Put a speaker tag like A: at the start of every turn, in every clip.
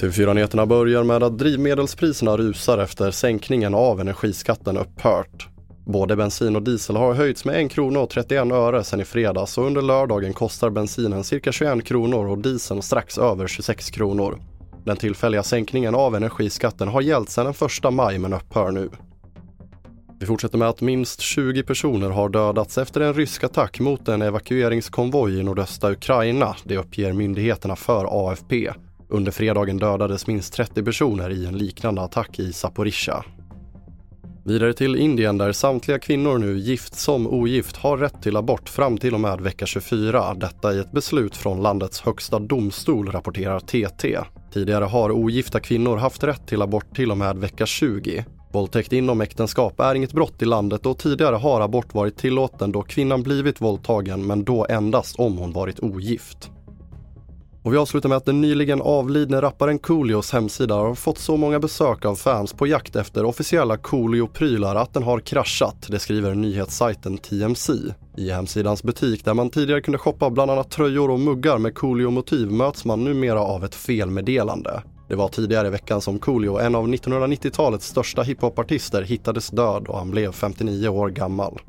A: TV4-nyheterna börjar med att drivmedelspriserna rusar efter sänkningen av energiskatten upphört. Både bensin och diesel har höjts med 1 krona och 31 öre sedan i fredags och under lördagen kostar bensinen cirka 21 kronor och dieseln strax över 26 kronor. Den tillfälliga sänkningen av energiskatten har gällt sedan den 1 maj men upphör nu. Vi fortsätter med att minst 20 personer har dödats efter en rysk attack mot en evakueringskonvoj i nordöstra Ukraina, det uppger myndigheterna för AFP. Under fredagen dödades minst 30 personer i en liknande attack i Zaporizjzja. Vidare till Indien där samtliga kvinnor nu, gift som ogift, har rätt till abort fram till och med vecka 24. Detta i ett beslut från landets högsta domstol, rapporterar TT. Tidigare har ogifta kvinnor haft rätt till abort till och med vecka 20. Våldtäkt inom äktenskap är inget brott i landet och tidigare har abort varit tillåten då kvinnan blivit våldtagen men då endast om hon varit ogift. Och vi avslutar med att den nyligen avlidne rapparen Coolios hemsida har fått så många besök av fans på jakt efter officiella Coolio-prylar att den har kraschat, det skriver nyhetssajten TMC. I hemsidans butik där man tidigare kunde shoppa bland annat tröjor och muggar med Coolio-motiv möts man numera av ett felmeddelande. Det var tidigare i veckan som Coolio, en av 1990-talets största hiphopartister, hittades död och han blev 59 år gammal.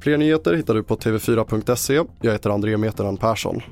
A: Fler nyheter hittar du på tv4.se. Jag heter André Meteran Persson.